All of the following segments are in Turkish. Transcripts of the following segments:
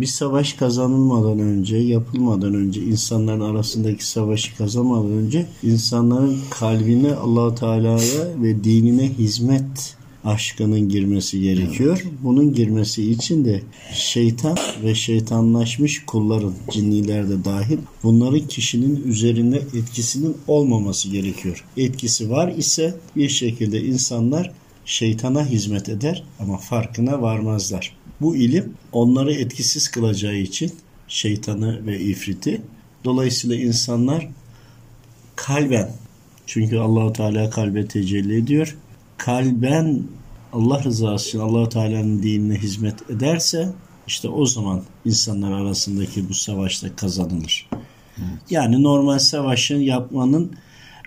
Bir savaş kazanılmadan önce, yapılmadan önce, insanların arasındaki savaşı kazanmadan önce insanların kalbine allah Teala'ya ve dinine hizmet aşkının girmesi gerekiyor. Bunun girmesi için de şeytan ve şeytanlaşmış kulların, cinniler de dahil bunların kişinin üzerinde etkisinin olmaması gerekiyor. Etkisi var ise bir şekilde insanlar şeytana hizmet eder ama farkına varmazlar. Bu ilim onları etkisiz kılacağı için şeytanı ve ifriti dolayısıyla insanlar kalben çünkü Allahu Teala kalbe tecelli ediyor. Kalben Allah rızası için Allahu Teala'nın dinine hizmet ederse işte o zaman insanlar arasındaki bu savaşta kazanılır. Evet. Yani normal savaşın yapmanın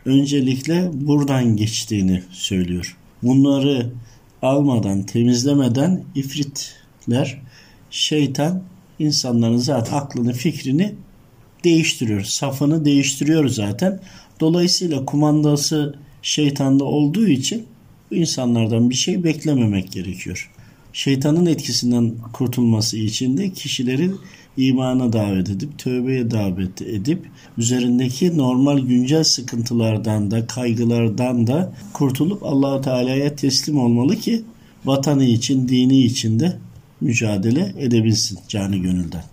öncelikle buradan geçtiğini söylüyor. Bunları almadan, temizlemeden ifritler, şeytan insanların zaten aklını, fikrini değiştiriyor. Safını değiştiriyor zaten. Dolayısıyla kumandası şeytanda olduğu için bu insanlardan bir şey beklememek gerekiyor. Şeytanın etkisinden kurtulması için de kişilerin imana davet edip, tövbeye davet edip, üzerindeki normal güncel sıkıntılardan da, kaygılardan da kurtulup Allahu Teala'ya teslim olmalı ki vatanı için, dini için de mücadele edebilsin canı gönülden.